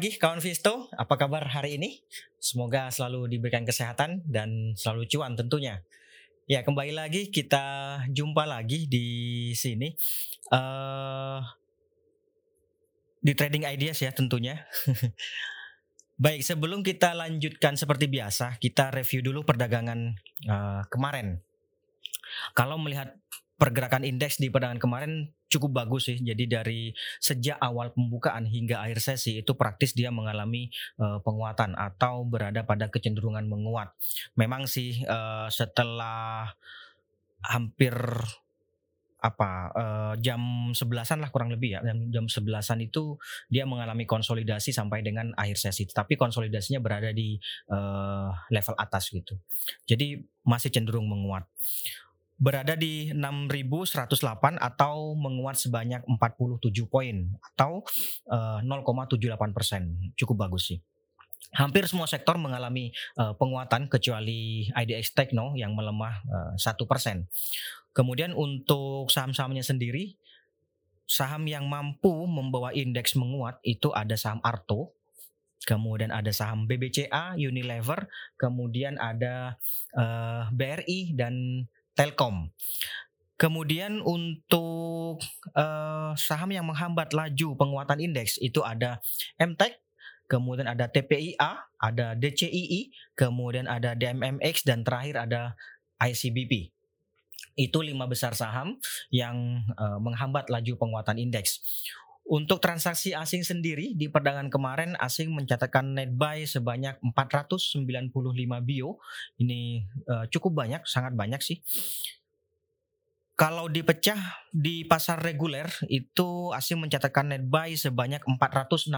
Pagi kawan Visto, apa kabar hari ini? Semoga selalu diberikan kesehatan dan selalu cuan tentunya. Ya kembali lagi kita jumpa lagi di sini uh, di Trading Ideas ya tentunya. Baik sebelum kita lanjutkan seperti biasa kita review dulu perdagangan uh, kemarin. Kalau melihat pergerakan indeks di perdagangan kemarin cukup bagus sih. Jadi dari sejak awal pembukaan hingga akhir sesi itu praktis dia mengalami uh, penguatan atau berada pada kecenderungan menguat. Memang sih uh, setelah hampir apa uh, jam sebelasan lah kurang lebih ya jam jam sebelasan itu dia mengalami konsolidasi sampai dengan akhir sesi tapi konsolidasinya berada di uh, level atas gitu jadi masih cenderung menguat berada di 6.108 atau menguat sebanyak 47 poin atau uh, 0,78 persen. Cukup bagus sih. Hampir semua sektor mengalami uh, penguatan kecuali IDX Techno yang melemah satu uh, persen. Kemudian untuk saham-sahamnya sendiri, saham yang mampu membawa indeks menguat itu ada saham Arto, kemudian ada saham BBCA, Unilever, kemudian ada uh, BRI dan Telkom. Kemudian untuk uh, saham yang menghambat laju penguatan indeks itu ada MTEK, kemudian ada TPIA, ada DCII, kemudian ada DMMX dan terakhir ada ICBP. Itu lima besar saham yang uh, menghambat laju penguatan indeks. Untuk transaksi asing sendiri di perdagangan kemarin asing mencatatkan net buy sebanyak 495 bio. Ini uh, cukup banyak, sangat banyak sih. Kalau dipecah di pasar reguler itu asing mencatatkan net buy sebanyak 462.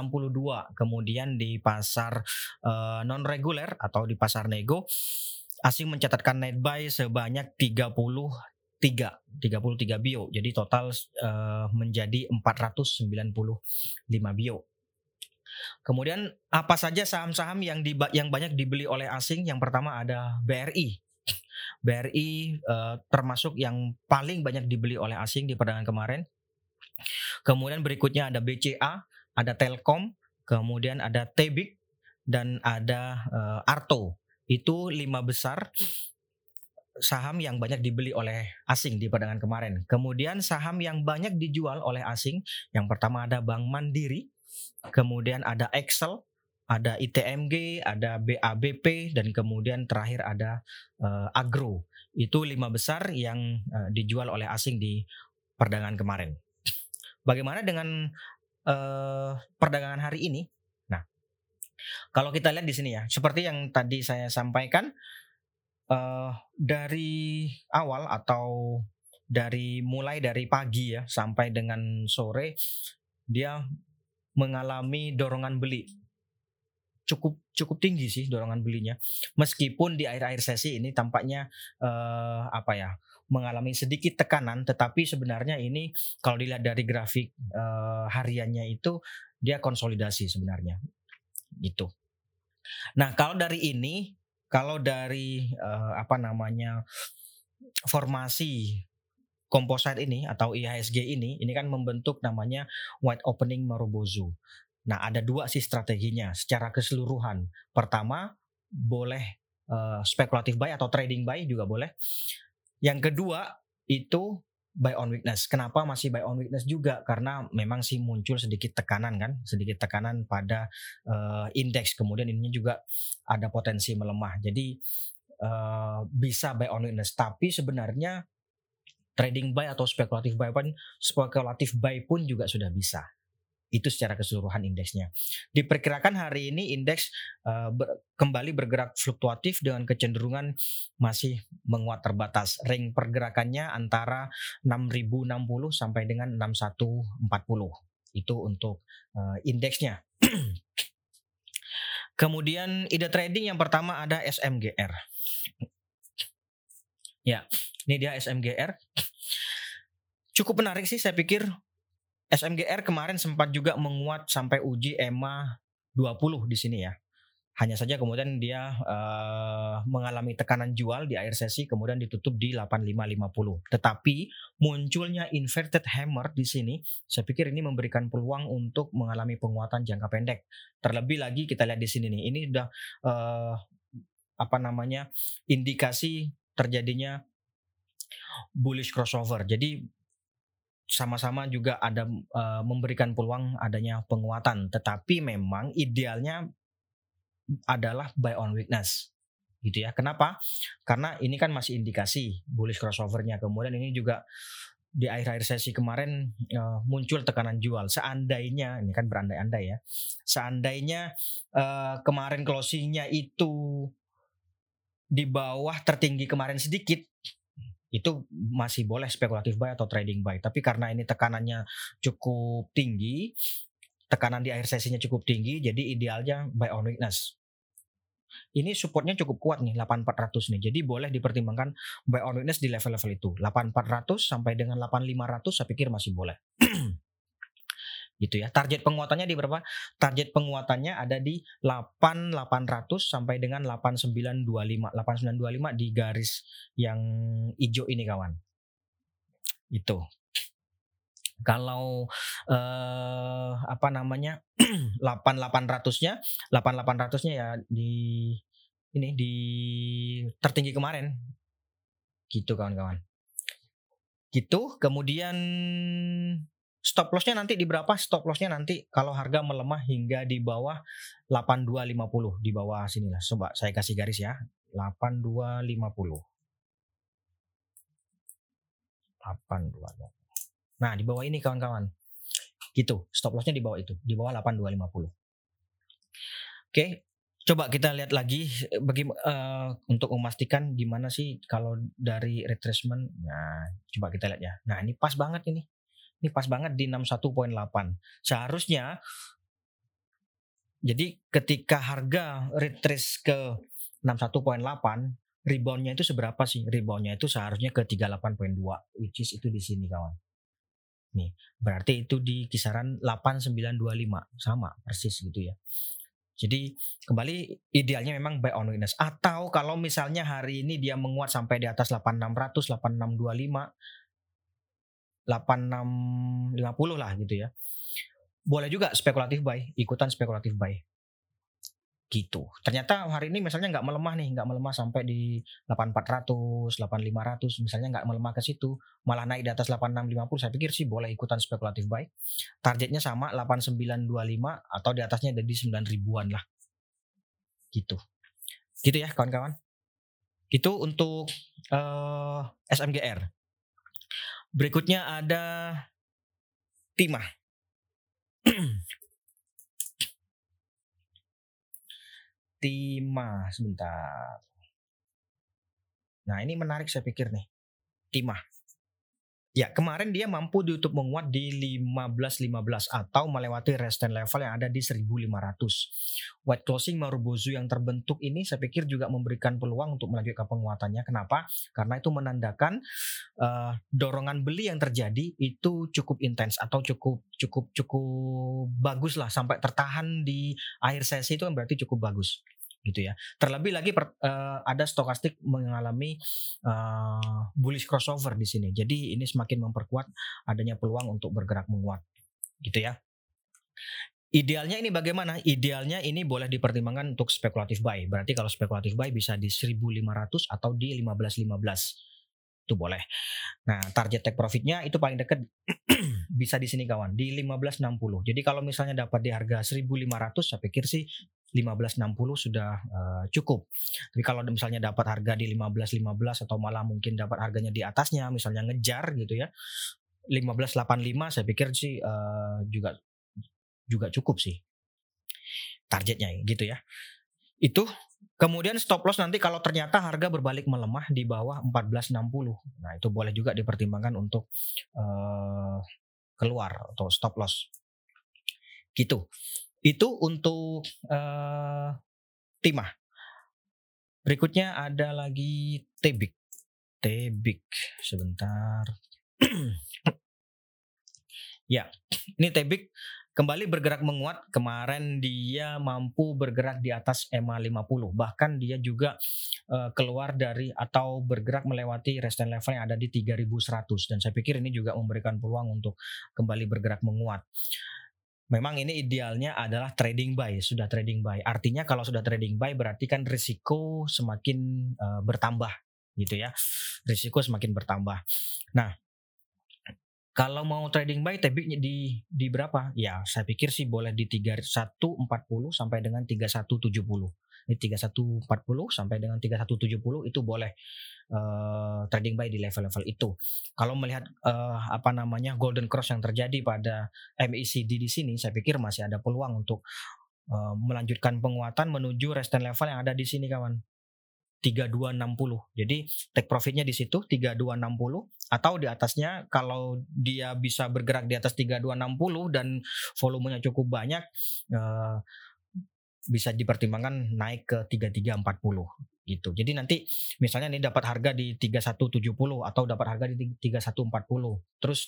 Kemudian di pasar uh, non reguler atau di pasar nego asing mencatatkan net buy sebanyak 30 tiga 33 bio. Jadi total uh, menjadi 495 bio. Kemudian apa saja saham-saham yang di, yang banyak dibeli oleh asing? Yang pertama ada BRI. BRI uh, termasuk yang paling banyak dibeli oleh asing di perdagangan kemarin. Kemudian berikutnya ada BCA, ada Telkom, kemudian ada Tebik dan ada uh, Arto. Itu lima besar saham yang banyak dibeli oleh asing di perdagangan kemarin. Kemudian saham yang banyak dijual oleh asing, yang pertama ada Bank Mandiri, kemudian ada Excel, ada ITMG, ada BABP, dan kemudian terakhir ada uh, Agro. Itu lima besar yang uh, dijual oleh asing di perdagangan kemarin. Bagaimana dengan uh, perdagangan hari ini? Nah, kalau kita lihat di sini ya, seperti yang tadi saya sampaikan, uh, dari awal atau dari mulai dari pagi ya sampai dengan sore dia mengalami dorongan beli. Cukup cukup tinggi sih dorongan belinya. Meskipun di akhir-akhir sesi ini tampaknya uh, apa ya mengalami sedikit tekanan tetapi sebenarnya ini kalau dilihat dari grafik uh, hariannya itu dia konsolidasi sebenarnya. Gitu. Nah kalau dari ini kalau dari uh, apa namanya formasi komposit ini atau IHSG ini, ini kan membentuk namanya white opening Marubozu. Nah, ada dua sih strateginya secara keseluruhan. Pertama, boleh uh, spekulatif buy atau trading buy juga boleh. Yang kedua itu buy on weakness. Kenapa masih buy on weakness juga? Karena memang sih muncul sedikit tekanan kan, sedikit tekanan pada uh, indeks. Kemudian ini juga ada potensi melemah. Jadi uh, bisa buy on weakness. Tapi sebenarnya trading buy atau spekulatif buy pun spekulatif buy pun juga sudah bisa itu secara keseluruhan indeksnya. Diperkirakan hari ini indeks uh, ber, kembali bergerak fluktuatif dengan kecenderungan masih menguat terbatas. Ring pergerakannya antara 6060 sampai dengan 6140. Itu untuk uh, indeksnya. Kemudian ide trading yang pertama ada SMGR. Ya, ini dia SMGR. Cukup menarik sih saya pikir SMGR kemarin sempat juga menguat sampai uji EMA 20 di sini ya. Hanya saja kemudian dia uh, mengalami tekanan jual di akhir sesi kemudian ditutup di 8550. Tetapi munculnya inverted hammer di sini saya pikir ini memberikan peluang untuk mengalami penguatan jangka pendek. Terlebih lagi kita lihat di sini nih. Ini sudah uh, apa namanya? indikasi terjadinya bullish crossover. Jadi sama-sama juga ada uh, memberikan peluang adanya penguatan, tetapi memang idealnya adalah buy on weakness gitu ya. Kenapa? Karena ini kan masih indikasi bullish crossovernya. Kemudian ini juga di akhir-akhir sesi kemarin uh, muncul tekanan jual. Seandainya ini kan berandai-andai ya. Seandainya uh, kemarin closingnya itu di bawah tertinggi kemarin sedikit, itu masih boleh spekulatif buy atau trading buy. Tapi karena ini tekanannya cukup tinggi, tekanan di akhir sesinya cukup tinggi, jadi idealnya buy on weakness ini supportnya cukup kuat nih 8400 nih. Jadi boleh dipertimbangkan buy on weakness di level-level itu. 8400 sampai dengan 8500 saya pikir masih boleh. gitu ya. Target penguatannya di berapa? Target penguatannya ada di 8800 sampai dengan 8925. 8925 di garis yang hijau ini kawan. Itu kalau eh, apa namanya 8800-nya 8800-nya ya di ini di tertinggi kemarin gitu kawan-kawan gitu kemudian stop lossnya nanti di berapa stop lossnya nanti kalau harga melemah hingga di bawah 8250 di bawah sini lah coba saya kasih garis ya 8250 8250 Nah, di bawah ini kawan-kawan. Gitu, stop lossnya di bawah itu, di bawah 8250. Oke, coba kita lihat lagi bagi uh, untuk memastikan gimana sih kalau dari retracement. Nah, coba kita lihat ya. Nah, ini pas banget ini. Ini pas banget di 61.8. Seharusnya jadi ketika harga retrace ke 61.8 reboundnya itu seberapa sih? Reboundnya itu seharusnya ke 38.2 which is itu di sini kawan. Nih, berarti itu di kisaran 8925 sama persis gitu ya. Jadi kembali idealnya memang buy on weakness atau kalau misalnya hari ini dia menguat sampai di atas 8600, 8625 8650 lah gitu ya. Boleh juga spekulatif buy, ikutan spekulatif buy gitu. Ternyata hari ini misalnya nggak melemah nih, nggak melemah sampai di 8400, 8500, misalnya nggak melemah ke situ, malah naik di atas 8650, saya pikir sih boleh ikutan spekulatif buy. Targetnya sama 8925 atau di atasnya ada di 9 ribuan lah. Gitu. Gitu ya kawan-kawan. Itu untuk uh, eh, SMGR. Berikutnya ada Timah. Timah sebentar. Nah ini menarik saya pikir nih. Timah. Ya, kemarin dia mampu ditutup menguat di 15.15 atau melewati resistance level yang ada di 1.500. White closing Marubozu yang terbentuk ini saya pikir juga memberikan peluang untuk melanjutkan penguatannya. Kenapa? Karena itu menandakan uh, dorongan beli yang terjadi itu cukup intens atau cukup cukup cukup bagus lah sampai tertahan di akhir sesi itu kan berarti cukup bagus gitu ya. Terlebih lagi per, uh, ada stokastik mengalami uh, bullish crossover di sini. Jadi ini semakin memperkuat adanya peluang untuk bergerak menguat gitu ya. Idealnya ini bagaimana? Idealnya ini boleh dipertimbangkan untuk spekulatif buy. Berarti kalau spekulatif buy bisa di 1500 atau di 1515. Itu boleh. Nah, target take profitnya itu paling dekat bisa di sini kawan, di 1560. Jadi kalau misalnya dapat di harga 1500 saya pikir sih 1560 sudah uh, cukup. Tapi kalau misalnya dapat harga di 1515 atau malah mungkin dapat harganya di atasnya, misalnya ngejar gitu ya, 1585 saya pikir sih uh, juga juga cukup sih targetnya gitu ya. Itu kemudian stop loss nanti kalau ternyata harga berbalik melemah di bawah 1460. Nah, itu boleh juga dipertimbangkan untuk uh, keluar atau stop loss. Gitu. Itu untuk uh, timah. Berikutnya ada lagi tebik. Tebik sebentar. ya, ini tebik kembali bergerak menguat. Kemarin dia mampu bergerak di atas EMA 50. Bahkan dia juga uh, keluar dari atau bergerak melewati resistance level yang ada di 3100 dan saya pikir ini juga memberikan peluang untuk kembali bergerak menguat. Memang ini idealnya adalah trading buy, sudah trading buy. Artinya kalau sudah trading buy berarti kan risiko semakin uh, bertambah gitu ya. Risiko semakin bertambah. Nah, kalau mau trading buy tebiknya di di berapa? Ya, saya pikir sih boleh di 3140 sampai dengan 3170. Ini 3140 sampai dengan 3170 itu boleh uh, trading buy di level-level itu. Kalau melihat uh, apa namanya golden cross yang terjadi pada MACD di sini, saya pikir masih ada peluang untuk uh, melanjutkan penguatan menuju resistance level yang ada di sini kawan. 3260. Jadi take profitnya di situ 3260 atau di atasnya kalau dia bisa bergerak di atas 3260 dan volumenya cukup banyak uh, bisa dipertimbangkan naik ke 3340 gitu. Jadi nanti misalnya ini dapat harga di 3170 atau dapat harga di 3140. Terus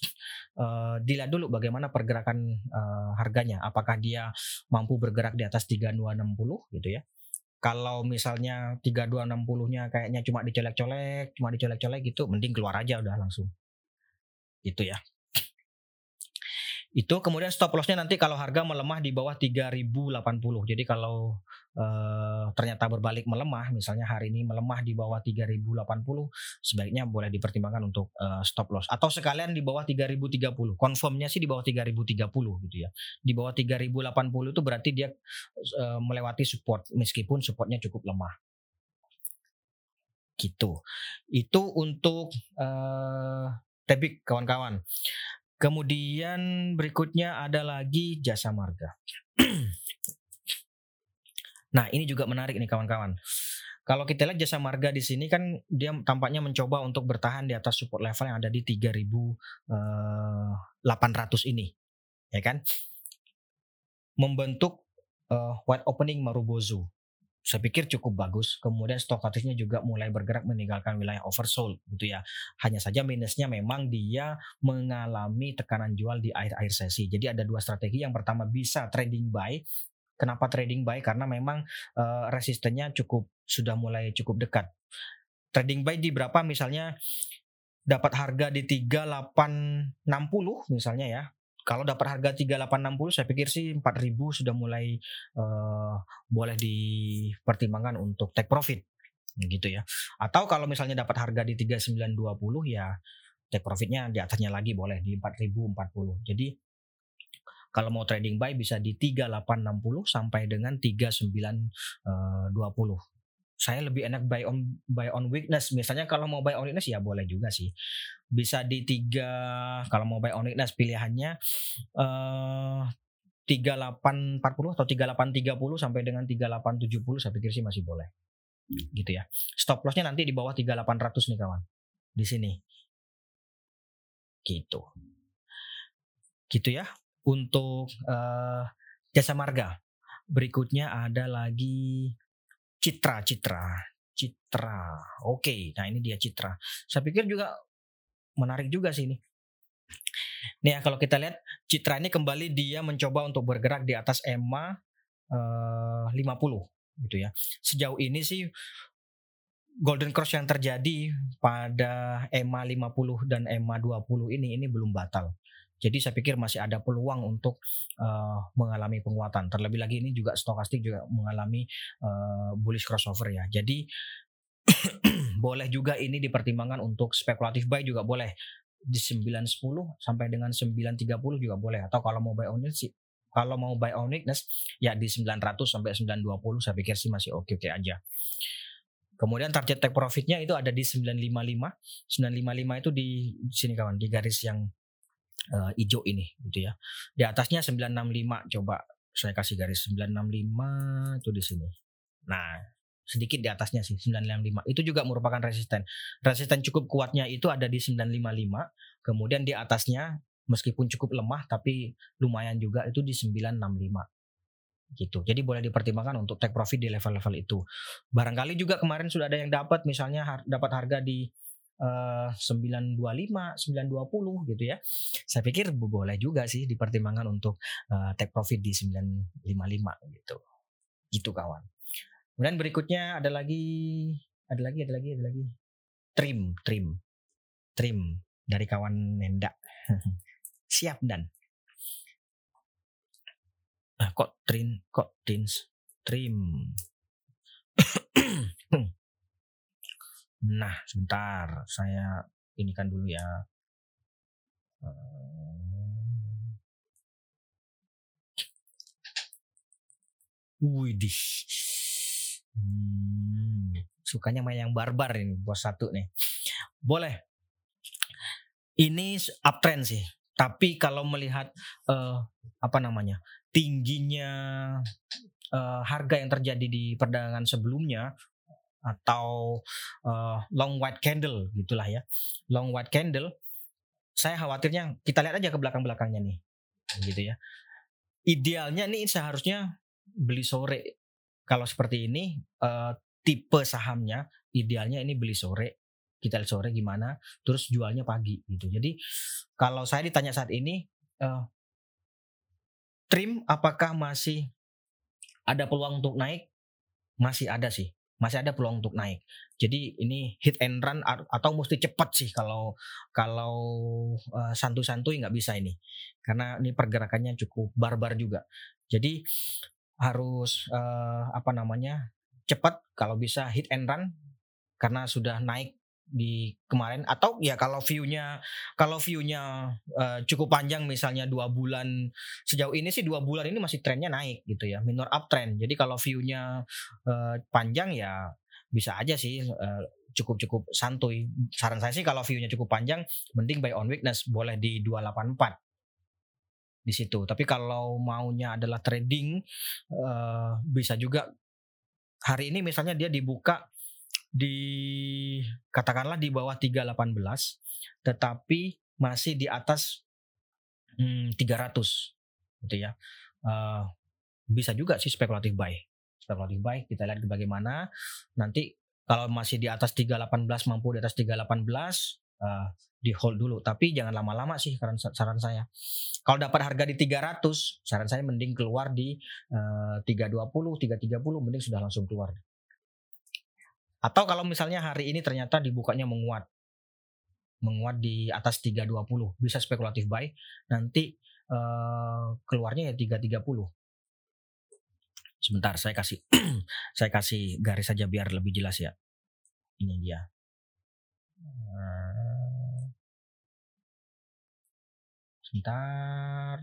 uh, dilihat dulu bagaimana pergerakan uh, harganya. Apakah dia mampu bergerak di atas 3260 gitu ya kalau misalnya 3260-nya kayaknya cuma dicolek-colek, cuma dicolek-colek gitu, mending keluar aja udah langsung. Gitu ya. Itu kemudian stop lossnya nanti kalau harga melemah di bawah 3080. Jadi kalau e, ternyata berbalik melemah, misalnya hari ini melemah di bawah 3080, sebaiknya boleh dipertimbangkan untuk e, stop loss atau sekalian di bawah 3030. Confirmnya sih di bawah 3030 gitu ya. Di bawah 3080 itu berarti dia e, melewati support meskipun supportnya cukup lemah gitu. Itu untuk uh, tebik kawan-kawan. Kemudian berikutnya ada lagi jasa marga. nah ini juga menarik nih kawan-kawan. Kalau kita lihat jasa marga di sini kan dia tampaknya mencoba untuk bertahan di atas support level yang ada di 3.800 eh, ini, ya kan? Membentuk uh, white opening Marubozu saya pikir cukup bagus. Kemudian stokastiknya juga mulai bergerak meninggalkan wilayah oversold gitu ya. Hanya saja minusnya memang dia mengalami tekanan jual di akhir-akhir sesi. Jadi ada dua strategi. Yang pertama bisa trading buy. Kenapa trading buy? Karena memang uh, resistennya cukup sudah mulai cukup dekat. Trading buy di berapa misalnya dapat harga di 3860 misalnya ya kalau dapat harga 3860 saya pikir sih 4000 sudah mulai uh, boleh dipertimbangkan untuk take profit gitu ya. Atau kalau misalnya dapat harga di 3920 ya take profitnya di atasnya lagi boleh di 4040. Jadi kalau mau trading buy bisa di 3860 sampai dengan 3920 saya lebih enak buy on buy on weakness. Misalnya kalau mau buy on weakness ya boleh juga sih. Bisa di tiga kalau mau buy on weakness pilihannya eh empat puluh atau tiga delapan tiga puluh sampai dengan tiga delapan tujuh puluh saya pikir sih masih boleh. Gitu ya. Stop lossnya nanti di bawah tiga delapan ratus nih kawan. Di sini. Gitu. Gitu ya. Untuk uh, jasa marga. Berikutnya ada lagi Citra, Citra, Citra. Oke, nah ini dia Citra. Saya pikir juga menarik juga sih ini. Nih ya kalau kita lihat Citra ini kembali dia mencoba untuk bergerak di atas EMA eh, 50 gitu ya. Sejauh ini sih golden cross yang terjadi pada EMA 50 dan EMA 20 ini ini belum batal. Jadi saya pikir masih ada peluang untuk uh, mengalami penguatan. Terlebih lagi ini juga stokastik juga mengalami uh, bullish crossover ya. Jadi boleh juga ini dipertimbangkan untuk spekulatif buy juga boleh di 910 sampai dengan 930 juga boleh atau kalau mau buy on sih kalau mau buy on weakness ya di 900 sampai 920 saya pikir sih masih oke-oke aja. Kemudian target take profitnya itu ada di 955. 955 itu di sini kawan di garis yang uh, hijau ini gitu ya. Di atasnya 965 coba saya kasih garis 965 itu di sini. Nah, sedikit di atasnya sih 955. Itu juga merupakan resisten. Resisten cukup kuatnya itu ada di 955. Kemudian di atasnya meskipun cukup lemah tapi lumayan juga itu di 965 gitu. Jadi boleh dipertimbangkan untuk take profit di level-level itu. Barangkali juga kemarin sudah ada yang dapat misalnya har dapat harga di eh, 925, 920 gitu ya. Saya pikir boleh juga sih dipertimbangkan untuk eh, take profit di 955 gitu. Gitu kawan. Kemudian berikutnya ada lagi ada lagi ada lagi ada lagi trim trim trim dari kawan Nenda. Siap dan. Nah, kok trim kok tins trim. Nah, sebentar saya ini kan dulu ya. Widih. Hmm, sukanya main yang barbar ini bos satu nih. Boleh. Ini uptrend sih. Tapi kalau melihat uh, apa namanya tingginya uh, harga yang terjadi di perdagangan sebelumnya atau uh, long white candle gitulah ya, long white candle, saya khawatirnya kita lihat aja ke belakang belakangnya nih, gitu ya. Idealnya nih seharusnya beli sore. Kalau seperti ini uh, tipe sahamnya idealnya ini beli sore kita lihat sore gimana, terus jualnya pagi gitu. Jadi kalau saya ditanya saat ini, uh, trim apakah masih ada peluang untuk naik? Masih ada sih, masih ada peluang untuk naik. Jadi ini hit and run atau mesti cepat sih kalau kalau uh, santuy-santuy nggak bisa ini, karena ini pergerakannya cukup barbar juga. Jadi harus uh, apa namanya cepat kalau bisa hit and run karena sudah naik di kemarin atau ya kalau viewnya kalau viewnya uh, cukup panjang misalnya dua bulan sejauh ini sih dua bulan ini masih trennya naik gitu ya minor uptrend. Jadi kalau viewnya uh, panjang ya bisa aja sih uh, cukup cukup santuy. Saran saya sih kalau viewnya cukup panjang mending buy on weakness boleh di 284 di situ. Tapi kalau maunya adalah trading uh, bisa juga hari ini misalnya dia dibuka di katakanlah di bawah 318 tetapi masih di atas hmm, 300 gitu ya. Uh, bisa juga sih spekulatif buy. Spekulatif buy kita lihat bagaimana nanti kalau masih di atas 318 mampu di atas 318 uh, eh, di hold dulu tapi jangan lama-lama sih saran saran saya. Kalau dapat harga di 300, saran saya mending keluar di uh, 320, 330 mending sudah langsung keluar atau kalau misalnya hari ini ternyata dibukanya menguat. Menguat di atas 320, bisa spekulatif buy. Nanti uh, keluarnya ya 330. Sebentar, saya kasih saya kasih garis saja biar lebih jelas ya. Ini dia. Sebentar.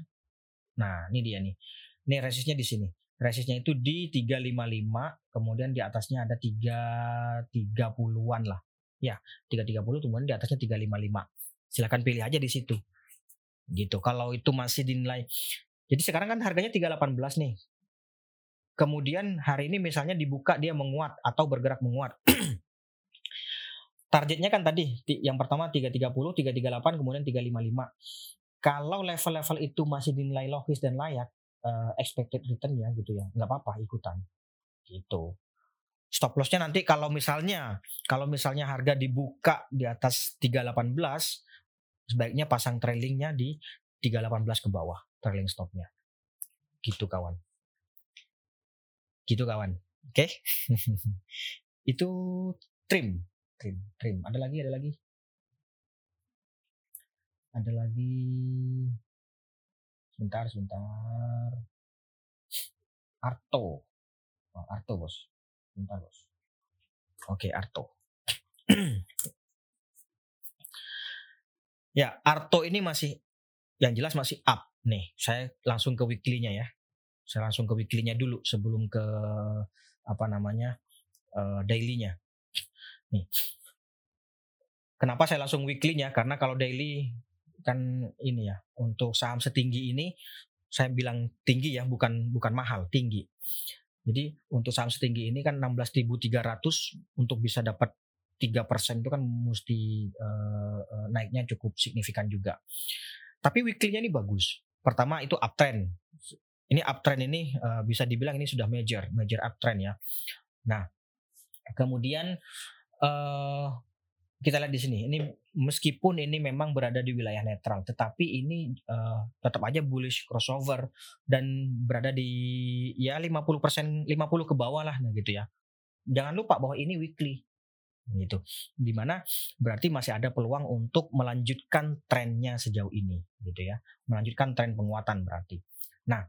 Nah, ini dia nih. Ini resistnya di sini resistnya itu di 355 kemudian di atasnya ada 330-an lah. Ya 330 kemudian di atasnya 355 silahkan pilih aja di situ. Gitu. Kalau itu masih dinilai. Jadi sekarang kan harganya 318 nih. Kemudian hari ini misalnya dibuka dia menguat atau bergerak menguat. Targetnya kan tadi yang pertama 330 338 kemudian 355 kalau level-level itu masih dinilai logis dan layak uh, expected return ya gitu ya. Nggak apa-apa ikutan. Gitu. Stop lossnya nanti kalau misalnya kalau misalnya harga dibuka di atas 318 sebaiknya pasang trailingnya di 318 ke bawah trailing stopnya. Gitu kawan. Gitu kawan. Oke? Okay? itu trim. Trim trim. Ada lagi ada lagi? Ada lagi Sebentar, sebentar. Arto. Oh, Arto, Bos. Sebentar, Bos. Oke, Arto. ya, Arto ini masih yang jelas masih up nih. Saya langsung ke weekly-nya ya. Saya langsung ke weekly-nya dulu sebelum ke apa namanya? Uh, daily-nya. Nih. Kenapa saya langsung weekly-nya? Karena kalau daily kan ini ya untuk saham setinggi ini saya bilang tinggi ya bukan bukan mahal tinggi. Jadi untuk saham setinggi ini kan 16.300 untuk bisa dapat tiga persen itu kan mesti uh, naiknya cukup signifikan juga. Tapi weekly-nya ini bagus. Pertama itu uptrend. Ini uptrend ini uh, bisa dibilang ini sudah major major uptrend ya. Nah kemudian uh, kita lihat di sini. Ini meskipun ini memang berada di wilayah netral, tetapi ini uh, tetap aja bullish crossover dan berada di ya 50% 50 ke bawah lah nah gitu ya. Jangan lupa bahwa ini weekly gitu. Di mana berarti masih ada peluang untuk melanjutkan trennya sejauh ini gitu ya. Melanjutkan tren penguatan berarti. Nah,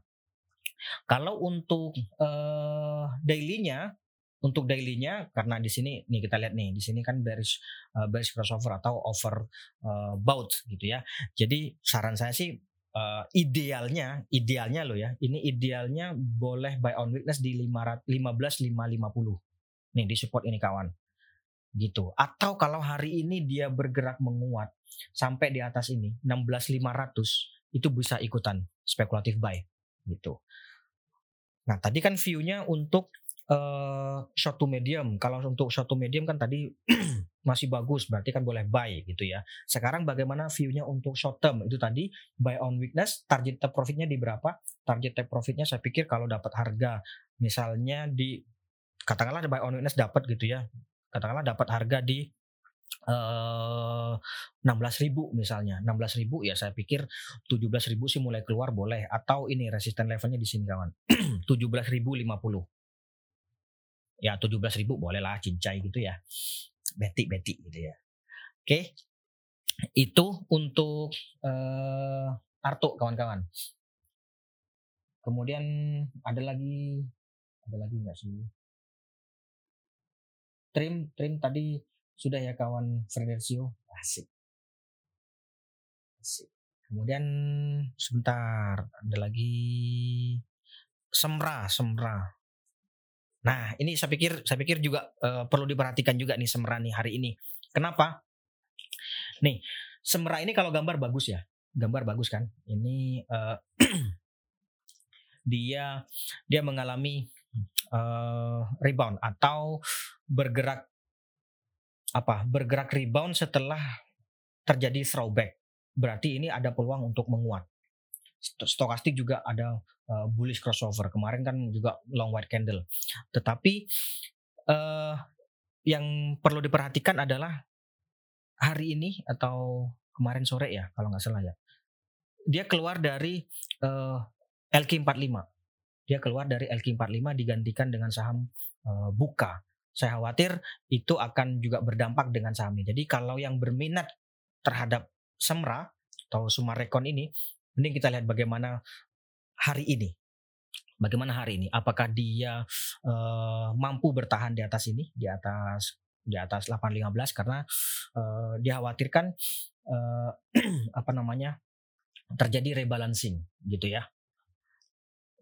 kalau untuk uh, daily-nya untuk daily-nya karena di sini nih kita lihat nih di sini kan bearish uh, bearish crossover atau over uh, bout gitu ya. Jadi saran saya sih uh, idealnya idealnya lo ya. Ini idealnya boleh buy on weakness di 15.550. Nih di support ini kawan. Gitu. Atau kalau hari ini dia bergerak menguat sampai di atas ini 16.500 itu bisa ikutan spekulatif buy gitu. Nah, tadi kan view-nya untuk uh, short to medium. Kalau untuk short to medium kan tadi masih bagus, berarti kan boleh buy gitu ya. Sekarang bagaimana view-nya untuk short term? Itu tadi buy on weakness, target take profitnya di berapa? Target take profitnya saya pikir kalau dapat harga misalnya di katakanlah buy on weakness dapat gitu ya. Katakanlah dapat harga di uh, ribu misalnya 16.000 ya saya pikir 17.000 sih mulai keluar boleh atau ini resisten levelnya di sini kawan 17.050 ya 17 ribu boleh lah cincai gitu ya. Betik betik gitu ya. Oke. Itu untuk uh, Arto kawan-kawan. Kemudian ada lagi ada lagi nggak sih? Trim trim tadi sudah ya kawan Fredersio asik. Asik. Kemudian sebentar ada lagi semra semra Nah, ini saya pikir saya pikir juga uh, perlu diperhatikan juga nih Semerani hari ini. Kenapa? Nih, Semera ini kalau gambar bagus ya. Gambar bagus kan? Ini uh, dia dia mengalami uh, rebound atau bergerak apa? Bergerak rebound setelah terjadi throwback. Berarti ini ada peluang untuk menguat stokastik juga ada uh, bullish crossover. Kemarin kan juga long white candle. Tetapi uh, yang perlu diperhatikan adalah hari ini atau kemarin sore ya kalau nggak salah ya. Dia keluar dari uh, LQ45 dia keluar dari LQ45 digantikan dengan saham uh, buka. Saya khawatir itu akan juga berdampak dengan sahamnya. Jadi kalau yang berminat terhadap Semra atau Sumarekon ini Mending kita lihat bagaimana hari ini. Bagaimana hari ini? Apakah dia uh, mampu bertahan di atas ini, di atas di atas 815 karena uh, dikhawatirkan uh, apa namanya terjadi rebalancing gitu ya.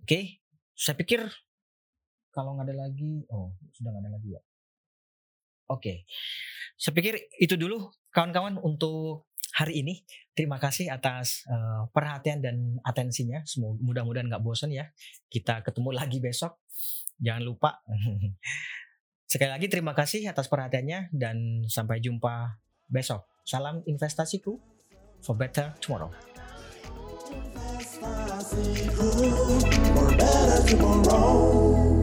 Oke, okay. saya pikir kalau nggak ada lagi, oh sudah nggak ada lagi ya. Oke, okay. saya pikir itu dulu kawan-kawan untuk hari ini. Terima kasih atas uh, perhatian dan atensinya. Semoga mudah-mudahan nggak bosan ya. Kita ketemu lagi besok. Jangan lupa. Sekali lagi terima kasih atas perhatiannya dan sampai jumpa besok. Salam investasiku for better tomorrow. for better tomorrow.